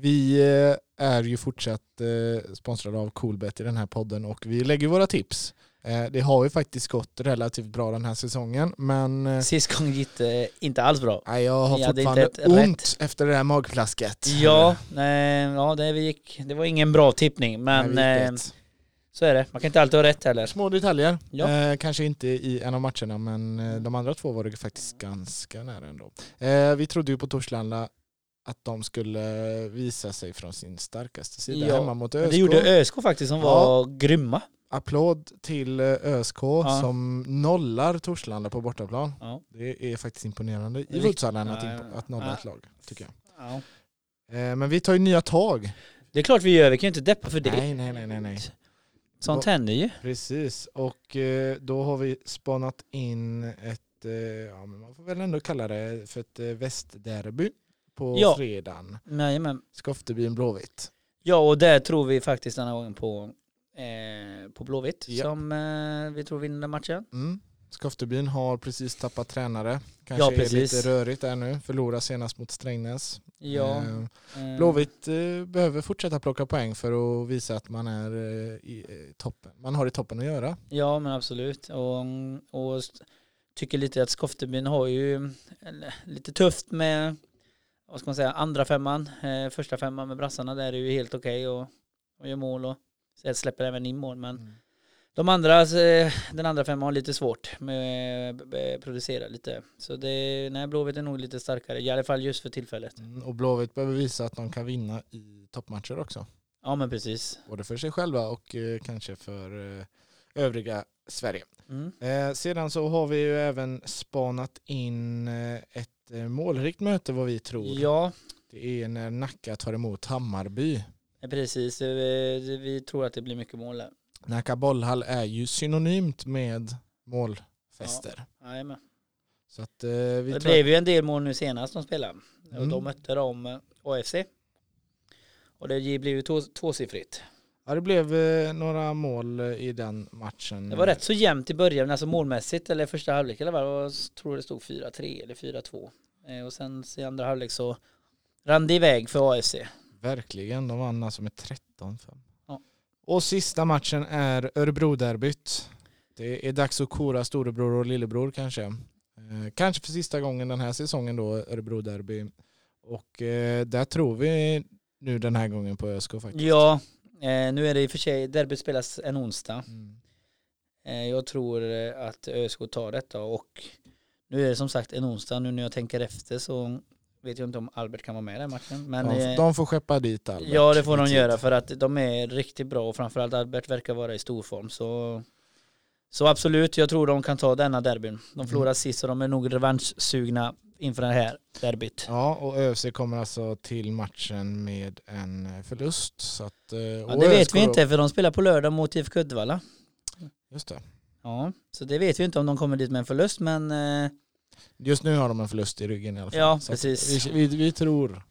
Vi eh, är ju fortsatt eh, sponsrade av Coolbet i den här podden och vi lägger våra tips. Eh, Det har ju faktiskt gått relativt bra den här säsongen men Sist gång gick det inte alls bra. nej, jag har fortfarande inte ett ont efter det här magplasket. Ja, nej, ja det, gick, det var ingen bra tippning men Nej, rätt. så är det. Man kan inte alltid ha rätt heller. Små detaljer. Ja. Eh, kanske inte i en av matcherna men de andra två var det faktiskt ganska nära ändå. Eh, vi trodde ju på Torslanda att de skulle visa sig från sin starkaste sida Ja, hemma mot ÖSK. Det gjorde ÖSK faktiskt som Ja. var grymma. Applåd till eh, ÖSK som nollar Torslanda på bortaplan. Ja. Det är faktiskt imponerande i Futsalen att, Ja, ja. att nolla Ja. ett lag. Tycker jag. Ja. Eh, men vi tar ju nya tag. Det är klart vi gör, vi kan ju inte deppa för det. Nej, nej, nej, nej, nej. Sånt händer ju. Precis, och eh, då har vi spanat in ett, ja, men man får väl ändå kalla det för ett västderby på Ja. fredagen. Jajamän. Skoftebyn Blåvitt. Ja, och där tror vi faktiskt den här gången på, eh, på Blåvitt Ja. som eh, vi tror vinner matchen. Mm. Skoftebyn har precis tappat tränare. Kanske Ja, är precis. lite rörigt där nu. Förlorar senast mot Strängnäs. Ja. Eh, eh, Blåvitt eh, behöver fortsätta plocka poäng för att visa att man är i toppen. Man har i toppen att göra. Ja, men absolut. Och, och tycker lite att Skoftebyn har ju lite tufft med, vad ska man säga, andra femman. Eh, första femman med brassarna där är ju helt okej och, och gör mål och släpper även in mål. Men Mm. de andra, eh, den andra femman har lite svårt med att producera lite. Så det, nej, Blåvitt är nog lite starkare, i alla fall just för tillfället. Mm, Och Blåvitt behöver visa att de kan vinna i toppmatcher också. Ja, men precis. Både för sig själva och eh, kanske för eh, övriga Sverige. Mm. Eh, sedan så har vi ju även spanat in eh, ett eh, målrikt möte vad vi tror. Ja, Det är när Nacka tar emot Hammarby. precis. Eh, Vi tror att det blir mycket mål där. Nacka bollhall är ju synonymt med målfester. Jajamän. Så att eh, vi Det blev ju en del mål nu senast de spelade. Och Mm. de mötte de eh, AFC. Och det blev ju två, tvåsiffrigt. Ja, det blev eh, några mål eh, i den matchen. Det var rätt så jämnt i början, alltså målmässigt, eller första halvlek eller vad jag tror det stod 4-3 eller 4-2. Eh, Och sen i andra halvlek så rann det iväg för AFC. Verkligen, de vann alltså med 13-5. Ja. Och sista matchen är Örebro-derbyt. Det är dags att kora storebror och lillebror kanske. Kanske för sista gången den här säsongen då, Örebro-derby. Och där tror vi nu den här gången på ÖSK faktiskt. Ja, eh, nu är det i och för sig, derbyt spelas en onsdag. Mm. Eh, jag tror eh, att ÖSK tar detta och nu är det som sagt en onsdag, nu när jag tänker efter så vet jag inte om Albert kan vara med i den matchen. Men, de, eh, de får skeppa dit Albert. Ja det får de göra för att de är riktigt bra och framförallt Albert verkar vara i stor form så Så absolut, jag tror de kan ta denna derbyn. De Mm. förlorade sist och de är nog revanschsugna inför det här derbyt. Ja, och ÖFC kommer alltså till matchen med en förlust. Så att, eh, Ja, det vet vi då- inte för de spelar på lördag mot IFK Uddevalla. Just det. Ja, så det vet vi inte om de kommer dit med en förlust men eh, Just nu har de en förlust i ryggen i alla fall. Ja, Så precis. Vi, vi, vi tror,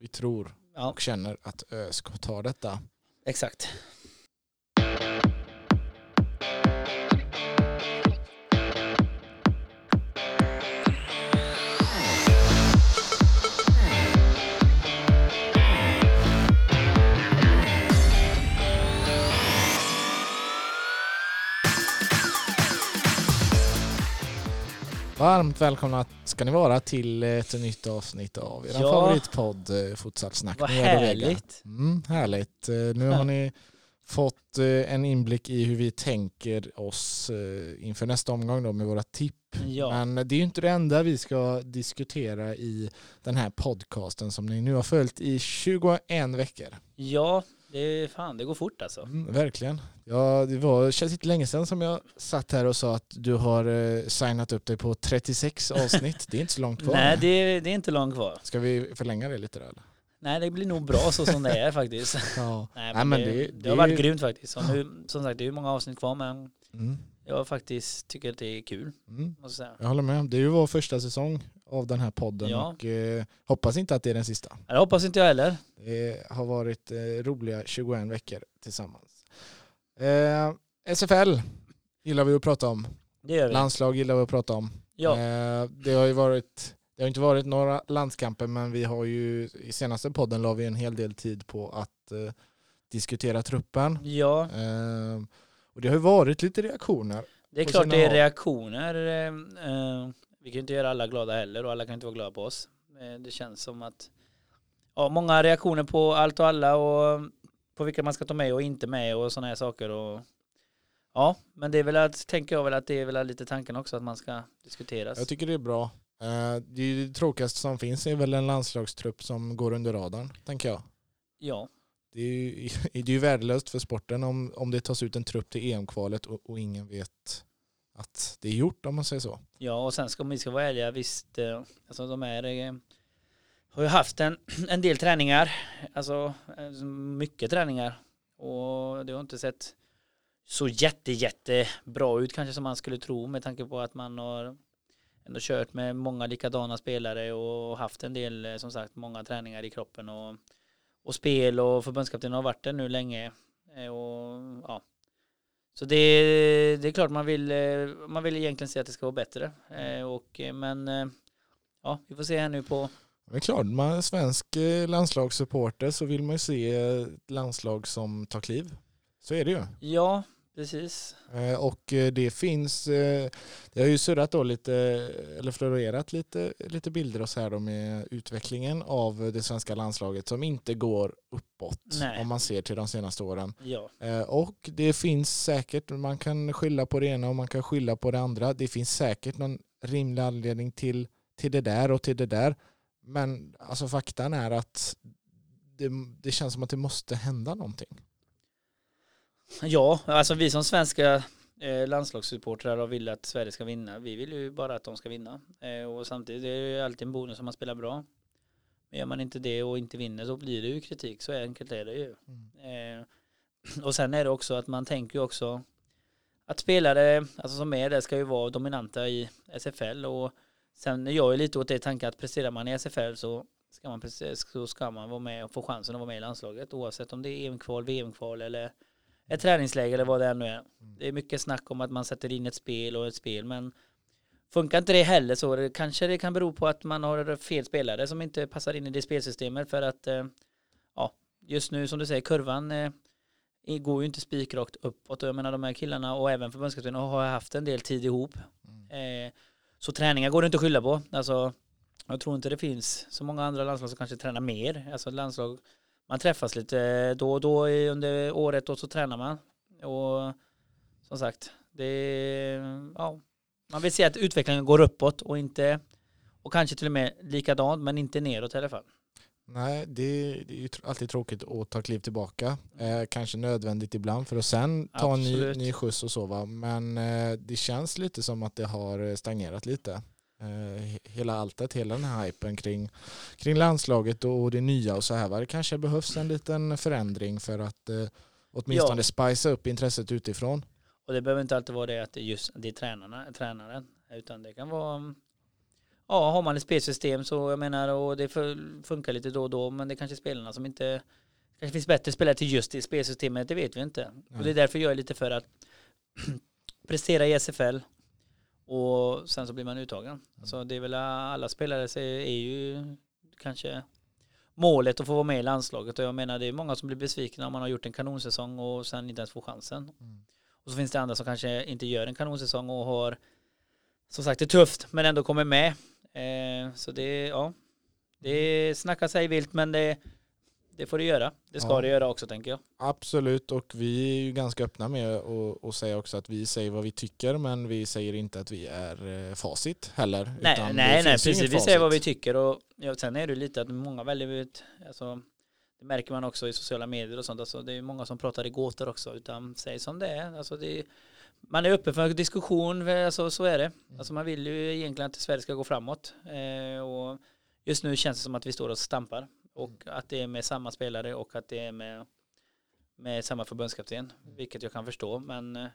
vi tror ja, och känner att ÖSK tar detta. exakt. Varmt välkomna ska ni vara till ett nytt avsnitt av er Ja. favoritpodd eh, Futsalsnack. Vad härligt. Mm, härligt. Eh, Nu har ni fått eh, en inblick i hur vi tänker oss eh, inför nästa omgång då med våra tipp. Ja, Men det är ju inte det enda vi ska diskutera i den här podcasten som ni nu har följt i 21 veckor. ja det, är, fan, det går fort alltså. Mm, verkligen. Ja, det var, känns inte länge sedan som jag satt här och sa att du har eh, signat upp dig på 36 avsnitt. Det är inte så långt kvar. Nej, det, det är inte långt kvar. Ska vi förlänga det lite då, eller? Nej, det blir nog bra så som det är faktiskt. Ja. Nej, Nej, men men det, det- det, har varit grymt faktiskt. Och nu, som sagt, det är ju många avsnitt kvar men Mm. jag faktiskt tycker att det är kul. Mm. Måste jag säga. Jag håller med. Det är ju vår första säsong av den här podden Ja. och eh, hoppas inte att det är den sista. Det hoppas inte jag heller. Det har varit eh, roliga 21 veckor tillsammans. Eh, SFL gillar vi att prata om. Det gör vi. Landslag gillar vi att prata om. Ja, Eh, det har ju varit Det har inte varit några landskamper men vi har ju i senaste podden la vi en hel del tid på att eh, diskutera truppen. Ja, Eh, och det har ju varit lite reaktioner. det är klart det är håll. reaktioner. eh, eh, Vi kan ju inte göra alla glada heller och alla kan inte vara glada på oss. Det känns som att ja, många reaktioner på allt och alla och på vilka man ska ta med och inte med och sådana här saker. Och, ja, men det är väl att, tänker jag väl att det är väl lite tanken också att man ska diskuteras. Jag tycker det är bra. Eh, det, är det tråkigaste som finns är väl en landslagstrupp som går under radarn, tänker jag. Ja, Det är ju, det är ju värdelöst för sporten om, om det tas ut en trupp till EM-kvalet och, och ingen vet att det är gjort om man säger så. Ja, och sen ska om vi ska vara ärliga, visst, eh, alltså de är, eh, har ju haft en, en del träningar, alltså eh, mycket träningar och det har inte sett så jätte, jätte bra ut kanske som man skulle tro med tanke på att man har ändå kört med många likadana spelare och haft en del, som sagt, många träningar i kroppen och, och spel och förbundskaptenen har varit där nu länge och ja, så det, det är klart man vill, eh, man vill egentligen se att det ska vara bättre. Eh, Och, eh, men ja, vi får se här nu på, Det är klart, man är svensk landslagssupporter så vill man ju se ett landslag som tar kliv. Så är det ju. ja precis. Eh, Och eh, det finns, eh, det har ju surrat då lite, eller florerat lite, lite bilder och så här då med utvecklingen av det svenska landslaget som inte går uppåt Nej. om man ser till de senaste åren. Ja, Och det finns säkert, man kan skylla på det ena och man kan skylla på det andra. Det finns säkert någon rimlig anledning till, till det där och till det där. Men alltså faktan är att det, det känns som att det måste hända någonting. Ja alltså vi som svenska eh, landslagssupportrar och vill att Sverige ska vinna. Vi vill ju bara att de ska vinna. Eh, och samtidigt är det ju alltid en bonus om man spelar bra. Men gör man inte det och inte vinner så blir det ju kritik. Så enkelt är det ju. Eh, och sen är det också att man tänker ju också att spelare alltså som är där ska ju vara dominanta i SFL och sen är jag ju lite åt det tanken att presterar man i SFL så ska man, så ska man vara med och få chansen att vara med i landslaget oavsett om det är EM-kval, VM-kval eller ett träningsläge eller vad det än nu är. Det är mycket snack om att man sätter in ett spel och ett spel men funkar inte det heller så det, kanske det kan bero på att man har fel spelare som inte passar in i det spelsystemet för att eh, ja, just nu som du säger kurvan eh, går ju inte spikrakt uppåt jag menar de här killarna och även förbundskaptenen har haft en del tid ihop. Eh, så träningar går det inte att skylla på. Alltså, jag tror inte det finns så många andra landslag som kanske tränar mer. Alltså landslag, man träffas lite då och då under året och så tränar man. Och som sagt, det ja, man vill se att utvecklingen går uppåt och inte och kanske till och med likadant men inte neråt i alla fall. Nej, det, det är ju alltid tråkigt att ta kliv tillbaka. Eh, kanske nödvändigt ibland för att sen ta en ny, Absolut. ny skjuts och så va. Men eh, det känns lite som att det har eh, stagnerat lite. Eh, he- hela alltet, hela den här hypen kring, kring landslaget och det nya och så här va. Det kanske behövs en liten förändring för att eh, åtminstone Ja. spicea upp intresset utifrån. Och det behöver inte alltid vara det att det är just det är tränarna, tränaren. Utan det kan vara Ja, har man ett spelsystem så jag menar och det fun- funkar lite då och då men det är kanske spelarna som inte kanske finns bättre spelare till just det spelsystemet, det vet vi inte. Och det är därför jag är lite för att prestera i SFL och sen så blir man uttagen. Så det är väl alla spelare är ju kanske målet att få vara med i landslaget och jag menar det är många som blir besvikna om man har gjort en kanonsäsong och sen inte ens får chansen. Och så finns det andra som kanske inte gör en kanonsäsong och har som sagt det är tufft men ändå kommer med. Eh, så det, ja, det snackar sig vilt men det, det får det göra. Det ska Ja. det göra också tänker jag. Absolut och vi är ju ganska öppna med att säga också att vi säger vad vi tycker men vi säger inte att vi är eh, facit heller. Nej, nej, nej, precis. Vi säger vad vi tycker och ja, sen är det lite att många väljer ut, alltså, det märker man också i sociala medier och sånt, alltså, det är många som pratar i gåtor också, utan säg som det är. Alltså, det är man är öppen för diskussion, alltså, så är det. Alltså, man vill ju egentligen att Sverige ska gå framåt eh, och just nu känns det som att vi står och stampar och att det är med samma spelare och att det är med, med samma förbundskapten, vilket jag kan förstå, men eh,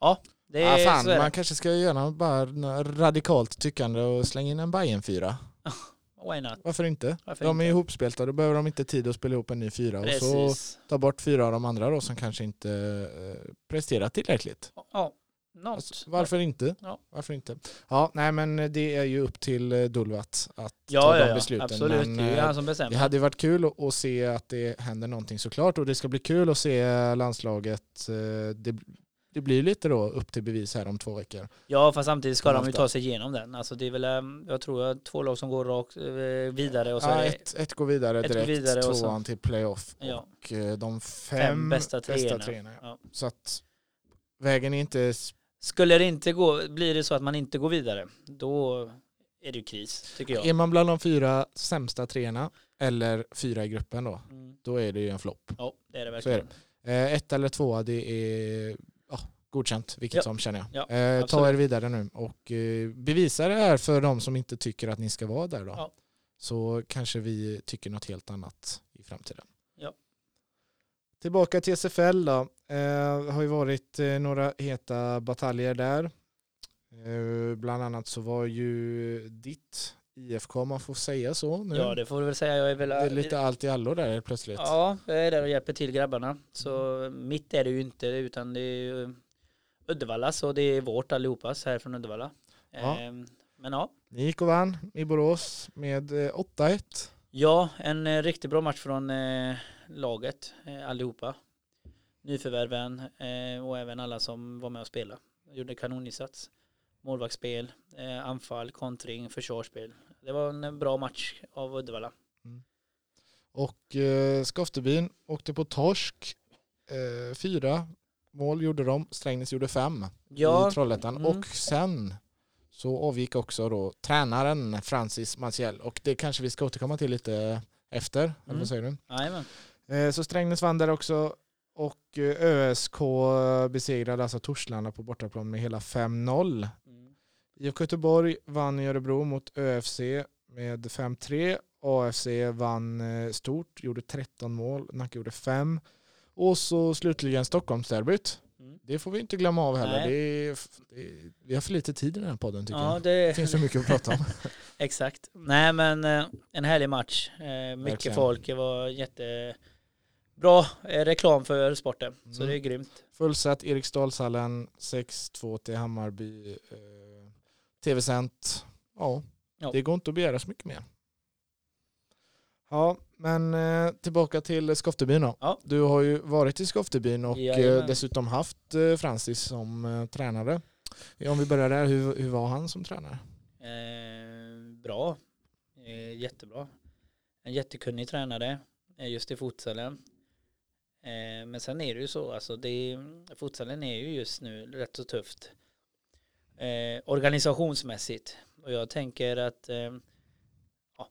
ja, det är, Ja, fan, är man kanske ska göra bara radikalt tyckande och slänga in en Bayern 4 Why not? Varför inte? Varför de är inte? ihopspelta, då behöver de inte tid att spela ihop en ny fyra. Och så Precis. ta bort fyra av de andra då som kanske inte eh, presterat tillräckligt. Ja. Alltså, varför inte? Ja. Varför inte? Ja, nej men det är ju upp till eh, Dulvat att ta Ja, de ja, ja, besluten. absolut. Men, det är eh, han som bestämmer. det hade varit kul att, se att det händer någonting såklart och det ska bli kul att se landslaget. eh, Det, det blir lite då upp till bevis här om två veckor. Ja, fast samtidigt ska de ju ta sig igenom den. Alltså det är väl, ehm, jag tror jag två lag som går rakt vidare och så Ja, ett, ett går vidare ett går direkt, vidare och så- tvåan till playoff Ja. och de fem, Fem bästa treorna. treorna, ja. Ja. Så att vägen är inte Skulle det inte gå, blir det så att man inte går vidare, då är det ju kris, tycker jag. Är man bland de fyra sämsta treorna eller fyra i gruppen då, Mm. då är det ju en flopp. Ja, det är det Så är verkligen. Eh, ett eller tvåa, det är ja, godkänt, vilket Ja. som känner jag. Ja, eh, ta er vidare nu och eh, bevisa det här för de som inte tycker att ni ska vara där då. Ja. Så kanske vi tycker något helt annat i framtiden. Tillbaka till SFL då. Eh, har ju varit eh, några heta bataljer där. Eh, bland annat så var ju ditt IFK, om man får säga så nu. Ja, det får du väl säga. Jag är väl... det är lite allt i allo där plötsligt. Ja, jag är där och hjälper till grabbarna. Så mitt är det ju inte, utan det är ju Uddevallas och det är vårt allihopas här från Uddevalla. Ja. Ehm, Men ja, Ni gick och vann i Borås med eh, 8-1. ja en riktigt bra match från laget eh, allihopa. Nyförvärven eh, och även alla som var med och spelade. Gjorde kanoninsats. Målvaktsspel, eh, anfall, kontring, försvarsspel. Det var en bra match av Uddevalla. Och eh, Skoftebyn åkte på torsk. Eh, fyra mål gjorde de. Strängnäs gjorde fem Ja, i Trollhättan. mm. Och sen så avgick också då tränaren Francis Maciel. Och det kanske vi ska återkomma till lite efter. Eller Mm. vad säger du? jajamän. Eh, så Strängnäs vann där också. Och eh, ÖSK besegrade alltså Torslanda på bortaplan med hela 5-0. Mm. IFK Göteborg vann i Örebro mot ÖFC med 5-3. AFC vann eh, stort, gjorde 13 mål. Nacka gjorde 5. Och så slutligen Stockholmsderbyt. Mm. Det får vi inte glömma av heller. Det är, det är, vi har för lite tid i den här podden tycker Ja, jag. det, Det finns så mycket att prata om. Exakt. Nej men en härlig match. Mycket Verkligen. folk. Det var jättebra eh, reklam för sporten. Så Mm. det är grymt. Fullsatt Eriksdalshallen 6-2 till Hammarby. Eh, TV-sänt. Ja, Ja. det går inte att begära så mycket mer. Ja, men eh, tillbaka till Skoftebyn då. Ja. Du har ju varit i Skoftebyn och eh, dessutom haft eh, Francis som eh, tränare. Om vi börjar där, hur, hur var han som tränare? Eh, bra. Jättebra. En jättekunnig tränare. Just i futsalen. Eh, men sen är det ju så. Alltså det, futsalen är ju just nu rätt så tufft. Eh, organisationsmässigt. Och jag tänker att eh, ja,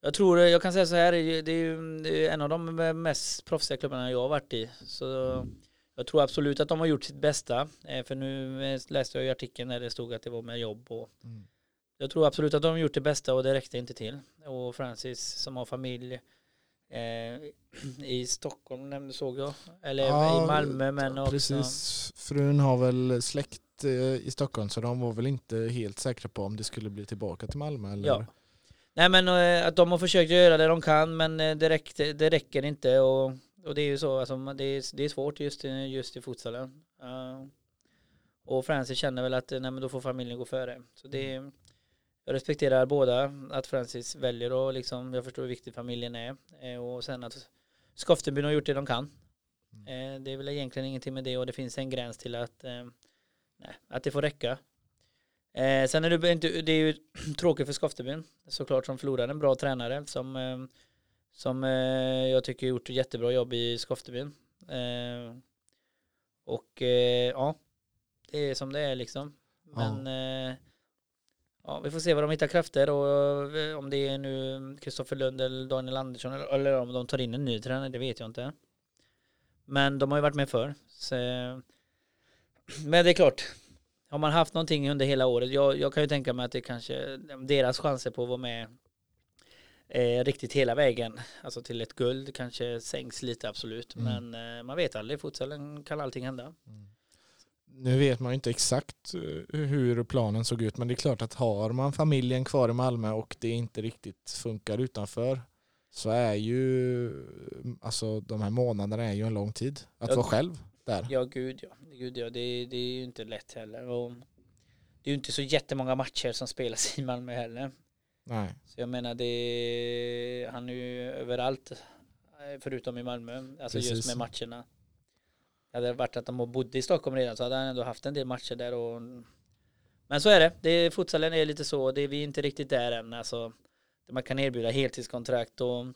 jag tror, jag kan säga så här, det är ju- det är ju en av de mest proffsiga klubbarna jag har varit i. Så jag tror absolut att de har gjort sitt bästa. Eh, för nu eh, läste jag i artikeln där det stod att det var med jobb och jag tror absolut att de har gjort det bästa och det räckte inte till. Och Francis som har familj i Stockholm nämnde såg jag. Eller Ja, i Malmö men också. Precis, frun har väl släkt eh, i Stockholm så de var väl inte helt säkra på om det skulle bli tillbaka till Malmö. Eller? Ja. Nej men eh, att de har försökt göra det de kan men eh, det, räckte, det räcker inte och, och det är ju så, alltså, det, är, det är svårt just, just i futsalen. Och Francis känner väl att eh, nej, men då får familjen gå före. Så det, jag respekterar båda, att Francis väljer och liksom, jag förstår hur viktig familjen är. Eh, och sen att Skoftebyn har gjort det de kan. Eh, det är väl egentligen ingenting med det och det finns en gräns till att, eh, nej, att det får räcka. Sen är det, inte, det är ju tråkigt för Skoftebyn såklart som förlorar en bra tränare som, som jag tycker gjort ett jättebra jobb i Skoftebyn. Och ja, det är som det är liksom. Men eh, ja, vi får se vad de hittar krafter och eh, om det är nu Kristoffer Lund eller Daniel Andersson eller, om de tar in en ny tränare, det vet jag inte. Men de har ju varit med förr. Så, men det är klart, har man haft någonting under hela året, jag, jag kan ju tänka mig att det kanske, deras chanser på att vara med eh, riktigt hela vägen, alltså till ett guld kanske sänks lite absolut. Mm. Men eh, man vet aldrig, futsalen kan allting hända. Nu vet man ju inte exakt eh, hur planen såg ut men det är klart att har man familjen kvar i Malmö och det inte riktigt funkar utanför så är ju alltså de här månaderna är ju en lång tid att Ja. vara själv där. Ja, gud ja. Gud, ja. Det, det är ju inte lätt heller. Och det är ju inte så jättemånga matcher som spelas i Malmö heller. Nej. Så jag menar, det, han är ju överallt eh, förutom i Malmö. Alltså Precis. just med matcherna. Hade det varit att de bodde i Stockholm redan så hade han ändå haft en del matcher där. Och, men så är det. det futsalen är lite så. Det är vi är inte riktigt där än. Alltså, man kan erbjuda heltidskontrakt och,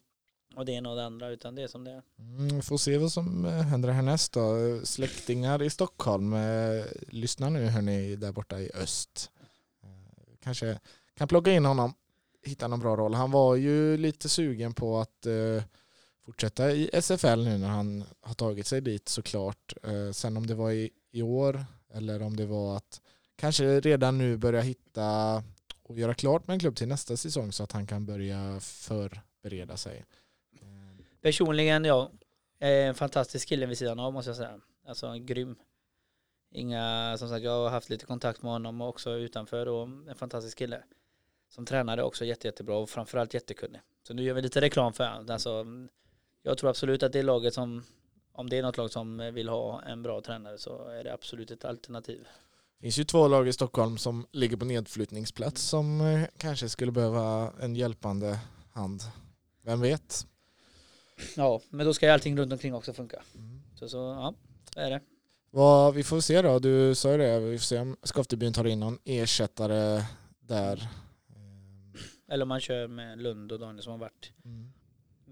och det ena och det andra. Utan det är som det är. Mm, vi får se vad som eh, händer härnäst då. Släktingar i Stockholm, eh, lyssna nu hörni där borta i öst. Eh, kanske kan plocka in honom, hitta någon bra roll. Han var ju lite sugen på att eh, fortsätta i SFL nu när han har tagit sig dit såklart. Eh, sen om det var i, i år eller om det var att kanske redan nu börja hitta och göra klart med en klubb till nästa säsong så att han kan börja förbereda sig. Eh, Personligen, ja. Eh, en fantastisk kille vid sidan av måste jag säga. Alltså grym. Inga, som sagt jag har haft lite kontakt med honom också utanför och en fantastisk kille. Som tränare också jätte, jättebra och framförallt jättekunnig. Så nu gör vi lite reklam för honom. Alltså, jag tror absolut att det är laget som, om det är något lag som vill ha en bra tränare så är det absolut ett alternativ. Det finns ju två lag i Stockholm som ligger på nedflyttningsplats som eh, kanske skulle behöva en hjälpande hand. Vem vet? Ja, men då ska ju allting runt omkring också funka. Så, så ja, så är det. Vad, vi får se då, du sa ju det, vi får se om Skoftebyn tar in någon ersättare där. Eller om man kör med Lund och Daniel som har varit Mm.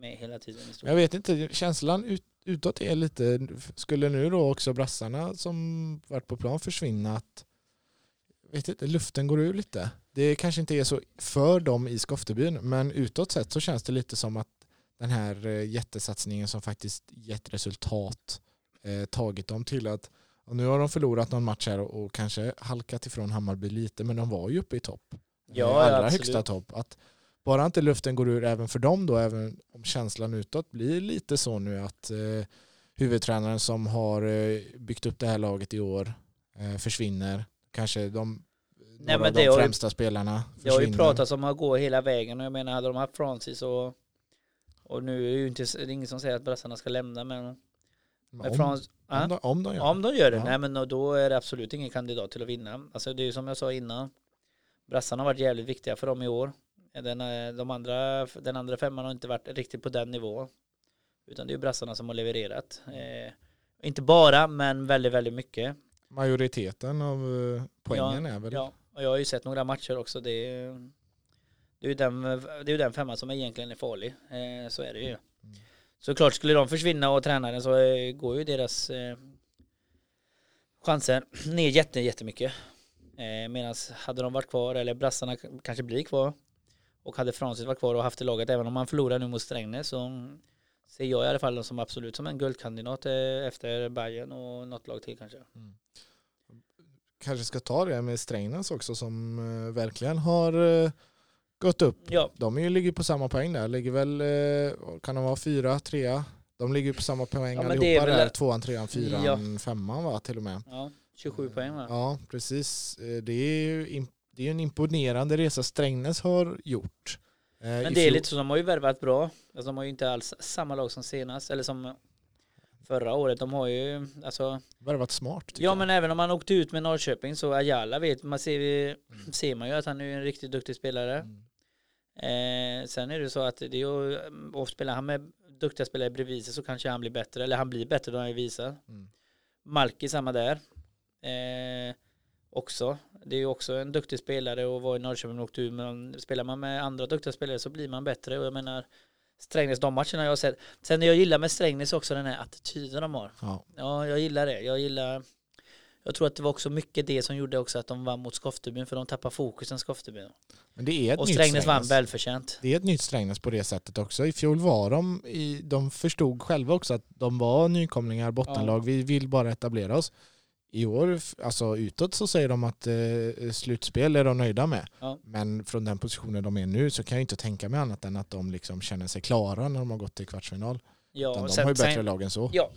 Med hela tiden. Jag vet inte, känslan ut, utåt är lite, skulle nu då också brassarna som varit på plan försvinna att vet inte, luften går ur lite. Det kanske inte är så för dem i Skoftebyn men utåt sett så känns det lite som att den här eh, jättesatsningen som faktiskt gett resultat eh, tagit dem till att och nu har de förlorat någon match här och, och kanske halkat ifrån Hammarby lite men de var ju uppe i topp. Ja, Eh, ja, allra absolut. högsta topp. Att bara inte luften går ur även för dem då, även om känslan utåt blir lite så nu att eh, huvudtränaren som har eh, byggt upp det här laget i år eh, försvinner. Kanske de, några men av det de har ju- främsta spelarna Det har ju försvinner. pratats om att gå hela vägen och jag menar hade de haft Francis och och nu är ju inte, det är ingen som säger att brassarna ska lämna men, men om, Frans, om, de, om de gör om de gör det, Ja. nej men då är det absolut ingen kandidat till att vinna. Alltså det är ju som jag sa innan, brassarna har varit jävligt viktiga för dem i år. Den, eh, de andra, den andra femman har inte varit riktigt på den nivån. Utan det är ju brassarna som har levererat. Eh, inte bara, men väldigt, väldigt mycket. majoriteten av eh, poängen är väl Ja, och jag har ju sett några matcher också. Det är, det är ju den, det är den femman som egentligen är farlig. Eh, så är det ju. Såklart skulle de försvinna och tränaren så eh, går ju deras eh, chanser ner jätte, jättemycket. Eh, Medan hade de varit kvar, eller brassarna kanske blir kvar, och hade Francis varit kvar och haft det laget, även om man förlorar nu mot Strängnäs, så ser jag i alla fall dem som absolut som en guldkandidat eh, efter Bayern och något lag till kanske. kanske ska ta det med Strängnäs också som eh, verkligen har eh, gått upp. Ja, De ligger på samma poäng där, ligger väl, kan de vara fyra, trea? De ligger på samma poäng Ja, allihopa väl- där, tvåan, trean, fyran, Ja. femman va till och med. ja 27 poäng va? Ja, precis. Det är ju det är ju en imponerande resa Strängnäs har gjort. Eh, Men det är lite så, de har ju värvat bra. Alltså, de har ju inte alls samma lag som senast, eller som förra året. De har ju, alltså, Värvat smart. ja jag. men även om man åkte ut med Norrköping så Ayala vet man, ser, ser man ju att han är en riktigt duktig spelare. Mm. Eh, sen är det så att det är ju, och spelar han med duktiga spelare bredvid sig så kanske han blir bättre, eller han blir bättre då han visar. Mm. Malki samma där. Eh, också. Det är ju också en duktig spelare och var i Norrköping och åkte ut. Men spelar man med andra duktiga spelare så blir man bättre. Och jag menar Strängnäs, de matcherna jag har sett. Sen jag gillar med Strängnäs också den här attityden de har. Ja. Ja, jag gillar det. Jag gillar jag tror att det var också mycket det som gjorde också att de vann mot Skoftebyn för de tappade fokusen Skoftebyn. Men det är ett Och nytt Strängnäs vann välförtjänt. Det är ett nytt Strängnäs på det sättet också. I fjol var de, i, de förstod själva också att de var nykomlingar, bottenlag, vi vill bara etablera oss. I år, alltså utåt så säger de att eh, slutspel är de nöjda med. Ja. Men från den positionen de är nu så kan jag inte tänka mig annat än att de liksom känner sig klara när de har gått till kvartsfinal. Ja, Utan de sen- har ju bättre sen- lag än så. Ja.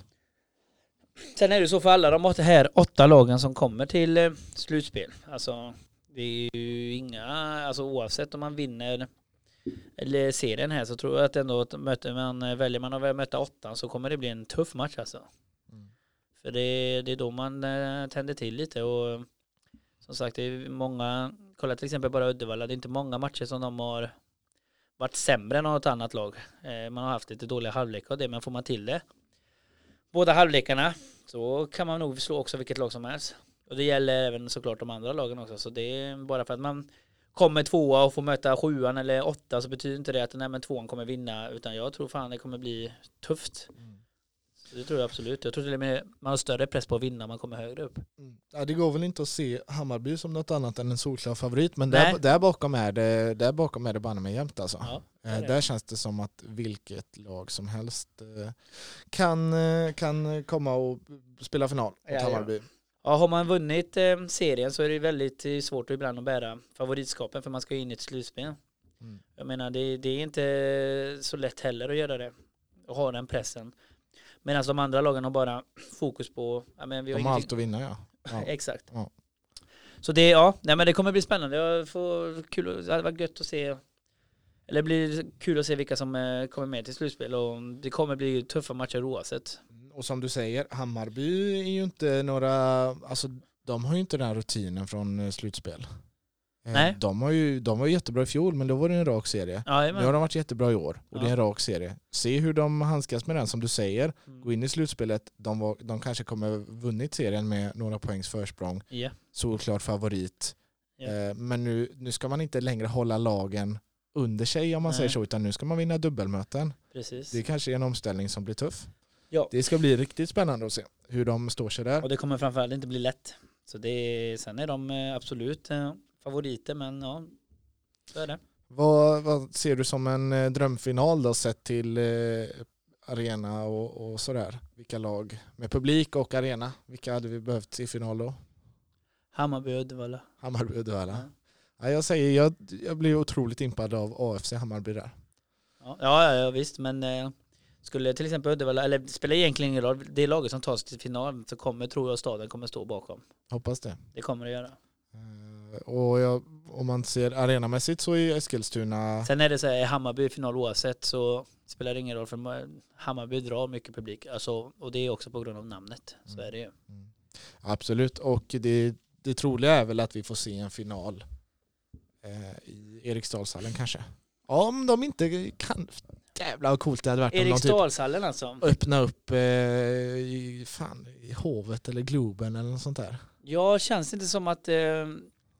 Sen är det så för alla de här åtta lagen som kommer till eh, slutspel. Alltså det är ju inga, alltså oavsett om man vinner eller serien här så tror jag att ändå att möter man, väljer man att möta åttan så kommer det bli en tuff match alltså. För det, det är då man eh, tänder till lite och som sagt det är många, kolla till exempel bara Uddevalla, det är inte många matcher som de har varit sämre än något annat lag. Eh, man har haft lite dåliga halvlekar och det, men får man till det båda halvlekarna så kan man nog slå också vilket lag som helst. Och det gäller även såklart de andra lagen också. Så det är bara för att man kommer tvåa och får möta sjuan eller åtta så betyder inte det att nej, men tvåan kommer vinna. Utan jag tror fan det kommer bli tufft. Mm. Det tror jag absolut. Jag tror till och med man har större press på att vinna om man kommer högre upp. Mm. Ja, det går väl inte att se Hammarby som något annat än en solklar favorit. Men där, där, bakom är det, där bakom är det banne mig jämnt alltså. Ja, eh, där känns det som att vilket lag som helst eh, kan, eh, kan komma och spela final mot ja, Hammarby. Ja. Ja, har man vunnit eh, serien så är det väldigt svårt ibland att bära favoritskapen för man ska in i ett slutspel. Mm. Jag menar det, det, är inte så lätt heller att göra det och ha den pressen. Medan de andra lagen har bara fokus på... Ja, men vi har de har allt att vinna ja. ja. Exakt. Ja. Så det, ja, nej, men det kommer bli spännande. Jag får kul, det hade varit gött att se eller det blir kul att se vilka som eh, kommer med till slutspel och det kommer bli tuffa matcher oavsett. Och som du säger, Hammarby är ju inte några, alltså de har ju inte den här rutinen från eh, slutspel. Eh, Nej. De, har ju, de var jättebra i fjol men då var det en rak serie. Ja, nu har de varit jättebra i år och ja. det är en rak serie. Se hur de handskas med den som du säger. Mm. Gå in i slutspelet. De, var, de kanske kommer vunnit serien med några poängs försprång. Yeah. Solklart favorit. Yeah. Men nu, nu ska man inte längre hålla lagen under sig om man Nej. säger så utan nu ska man vinna dubbelmöten. Precis. Det kanske är en omställning som blir tuff. Ja. Det ska bli riktigt spännande att se hur de står sig där. Och det kommer framförallt inte bli lätt. Så det, sen är de eh, absolut eh, favoriter men ja, så är det. Vad, vad ser du som en eh, drömfinal då sett till eh, arena och, och sådär? Vilka lag med publik och arena? Vilka hade vi behövt i final då? Hammarby och Uddevalla. Hammarby och Uddevalla. Ja. ja. jag säger, jag, jag blir otroligt impad av AFC Hammarby där. Ja, ja, ja visst, men eh, skulle till exempel Uddevalla, eller det spelar egentligen ingen roll, det laget som tar sig till final så kommer, tror jag, staden kommer stå bakom. Hoppas det. Det kommer det göra. Och jag, om man ser arenamässigt så är Eskilstuna... Sen är det så här, är Hammarby final oavsett så spelar det ingen roll för Hammarby drar mycket publik. Alltså, och det är också på grund av namnet. Så mm. är det ju. Mm. Absolut, och det, det troliga är väl att vi får se en final eh, i Eriksdalshallen kanske. Om de inte kan... Jävlar vad coolt det hade varit Eriksdalshallen typ alltså? Öppna upp eh, i, fan, i Hovet eller Globen eller något sånt där. Ja, känns det inte som att eh,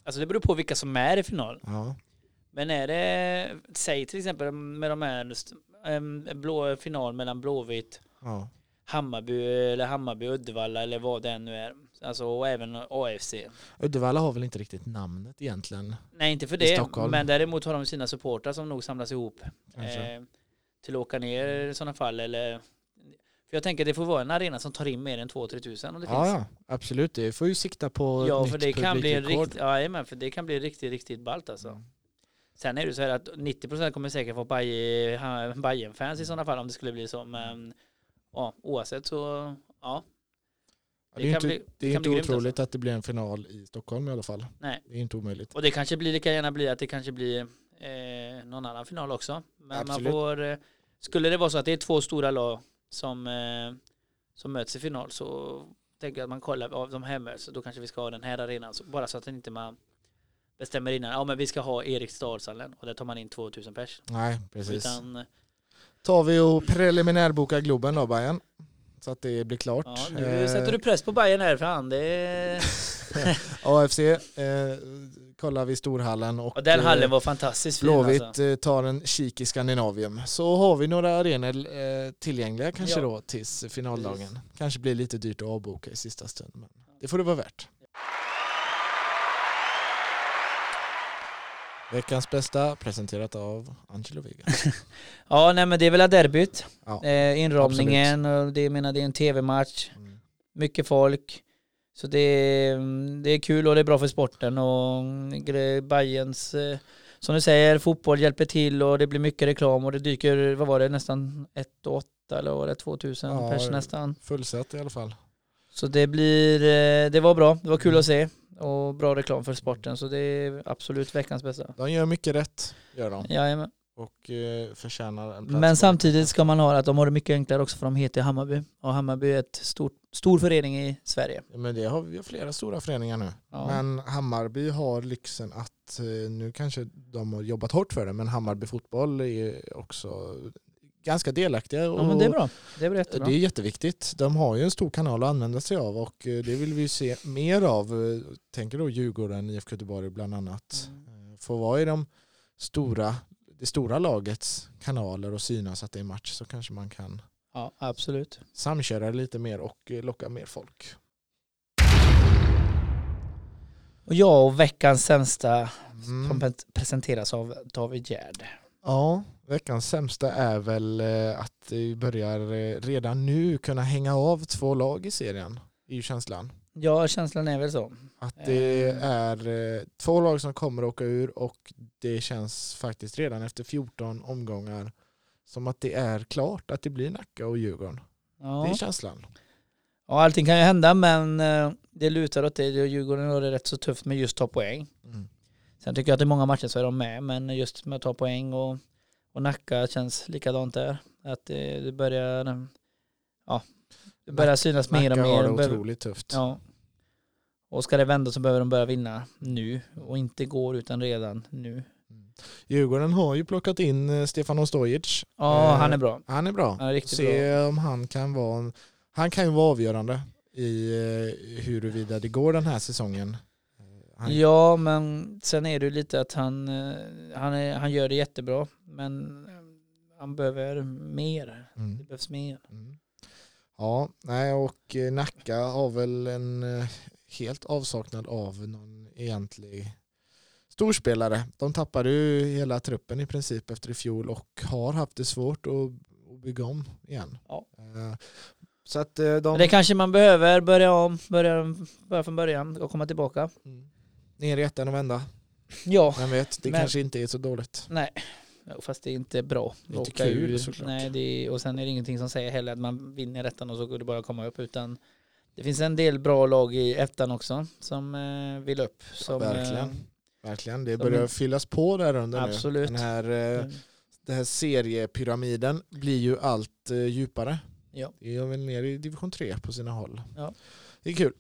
Alltså det beror på vilka som är i final. Ja. Men är det, säg till exempel med de här, en blå final mellan Blåvitt, ja. Hammarby eller Hammarby, Uddevalla eller vad det nu är. Alltså och även AFC. Uddevalla har väl inte riktigt namnet egentligen? Nej inte för det, men däremot har de sina supportrar som nog samlas ihop. Eh, till att åka ner i sådana fall eller för jag tänker att det får vara en arena som tar in mer än 2-3 tusen om det ja, finns. Ja, absolut. Det får ju sikta på Ja, för det kan bli rikt, ja, men för det kan bli riktigt, riktigt ballt alltså. Mm. Sen är det så här att 90% kommer säkert få Bayern-fans i sådana fall om det skulle bli så. Men ja, oavsett så, ja. Det, det är inte, bli, det är inte otroligt alltså. att det blir en final i Stockholm i alla fall. Nej. Det är inte omöjligt. Och det kanske blir, lika gärna bli att det kanske blir eh, någon annan final också. Men Absolut. man får, eh, skulle det vara så att det är två stora lag som, eh, som möts i final så tänker jag att man kollar av de här möts då kanske vi ska ha den här arenan så, bara så att inte man bestämmer innan ja men vi ska ha Eriksdalshallen och där tar man in 2000 pers. Nej precis. Utan, tar vi och preliminärbokar Globen då Bayern så att det blir klart. Ja, nu sätter du press på Bayern här fan. Det AFC eh, kollar vi storhallen och, och den hallen eh, var fantastiskt fin Blåvitt alltså. Eh, tar en kik i Skandinavium. Så har vi några arenor eh, tillgängliga kanske ja. då tills finaldagen. Kanske blir lite dyrt att avboka i sista stund men det får det vara värt. Veckans bästa presenterat av Angelo Vega. ja, nej men det är väl derbyt. Ja, eh, inramningen och det, menar, det är en tv-match. Mm. Mycket folk. Så det är, det är kul och det är bra för sporten och Bajens eh, som du säger, fotboll hjälper till och det blir mycket reklam och det dyker, vad var det, nästan 1 8 eller var det 2000 ja, pers nästan? Fullsatt i alla fall. Så det blir, eh, det var bra, det var kul mm. att se och bra reklam för sporten så det är absolut veckans bästa. De gör mycket rätt, gör de. Jajamän. och eh, förtjänar en plats. Men samtidigt ska man ha att de har det mycket enklare också för de heter Hammarby. Och Hammarby är ett stort, stor förening i Sverige. Ja, Men det har vi har flera stora föreningar nu. Ja. Men Hammarby har lyxen att, eh, nu kanske de har jobbat hårt för det, men Hammarby fotboll är också ganska delaktiga. Och Ja men det är bra. Det är jättebra. Det är jätteviktigt. De har ju en stor kanal att använda sig av och eh, det vill vi se mer av. Eh, Tänker då Djurgården, IFK Göteborg bland annat. Mm. Eh, Får vara i de stora, det stora lagets kanaler och synas att det är match så kanske man kan Ja absolut. samköra lite mer och locka mer folk. Och jag och veckans sämsta Mm. som presenteras av David Gerd. Ja, veckans sämsta är väl eh, att vi börjar eh, redan nu kunna hänga av två lag i serien. är ju känslan. Ja känslan är väl så. Att det Eh. är eh, två lag som kommer att åka ur och det känns faktiskt redan efter 14 omgångar som att det är klart att det blir Nacka och Djurgården. Det är Ja. känslan. ja allting kan ju hända men det lutar åt det. Och Djurgården har det rätt så tufft med just ta poäng. Mm. Sen tycker jag att i många matcher så är de med men just med att ta poäng och, och Nacka känns likadant där. Att det, det börjar ja, det börjar synas mer och Nacka mer. har det otroligt tufft. Ja. Och ska det vända så behöver de börja vinna nu och inte går utan redan nu. Mm. Djurgården har ju plockat in eh, Stefan Ostojic. Ja, Eh, han är bra. Han är bra. Han är riktigt Se om han kan vara han kan ju vara avgörande i eh, huruvida det går den här säsongen. Han, Ja, men sen är det lite att han, eh, han, är, han gör det jättebra, men eh, han behöver mer. Det Mm. behövs mer. Mm. Ja, nej och eh, Nacka har väl en helt avsaknad av någon egentlig storspelare. De tappade ju hela truppen i princip efter i fjol och har haft det svårt att, bygga om igen. Ja. Så att de... Det kanske man behöver börja om, börja, börja från början och komma tillbaka. Mm. Ner i ettan och vända. Ja, Vem vet, det Men- kanske inte är så dåligt. nej. Fast det är inte bra. Det är inte Åka kul, ur. såklart. Nej, är, och sen är det ingenting som säger heller att man vinner ettan och så går det bara att komma upp. Utan det finns en del bra lag i ettan också som eh, vill upp. Som, verkligen. eh, Verkligen, det Som börjar en- fyllas på där under Absolut. nu. Den här, eh, den här seriepyramiden blir ju allt eh, djupare. Ja. Det är väl ner i division 3 på sina håll. Ja. Det är kul.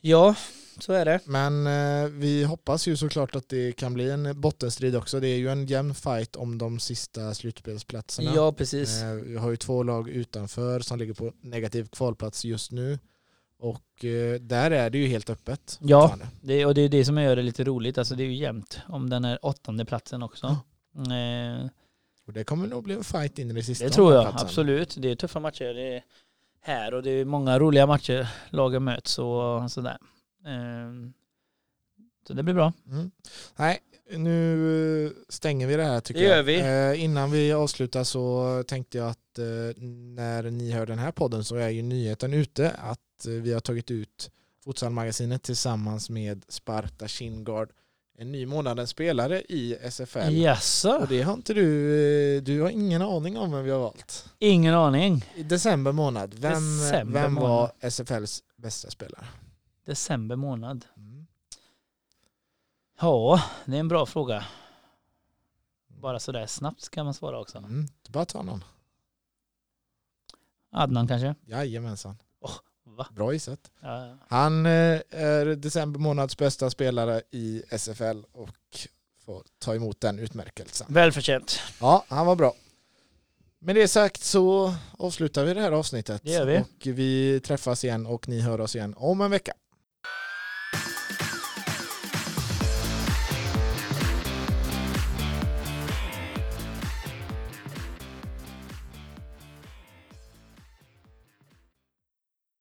Ja, så är det. Men eh, vi hoppas ju såklart att det kan bli en bottenstrid också. Det är ju en jämn fight om de sista slutspelsplatserna. Ja, precis. Eh, Vi har ju två lag utanför som ligger på negativ kvalplats just nu. Och eh, där är det ju helt öppet. Ja. Det, och det är det som gör det lite roligt. Alltså det är ju jämnt om den är åttonde platsen också. Eh, Och det kommer nog bli en fight in i det sista. det tror jag, platsen. absolut. Det är tuffa matcher det är här och det är många roliga matcher lagen möts och sådär. Eh, så det blir bra. Mm. Nej, nu stänger vi det här tycker Det gör jag. vi. Eh, innan vi avslutar så tänkte jag att eh, när ni hör den här podden så är ju nyheten ute att eh, vi har tagit ut Futsalmagasinet tillsammans med Sparta Kindgard en ny månadens spelare i SFL. Jaså? Och det har inte du, eh, du har ingen aning om vem vi har valt. Ingen aning. I december månad, vem, December vem var månad. SFLs bästa spelare? December månad. Mm. Ja, det är en bra fråga. Bara sådär snabbt kan man svara också. Mm. Bara ta någon. Adnan kanske? Jajamensan. Va? Bra gissat. Ja. Han eh, är december månads bästa spelare i SFL och får ta emot den utmärkelsen. Välförtjänt. Ja, han var bra. Med det sagt så avslutar vi det här avsnittet. Det gör vi. Och vi träffas igen och ni hör oss igen om en vecka.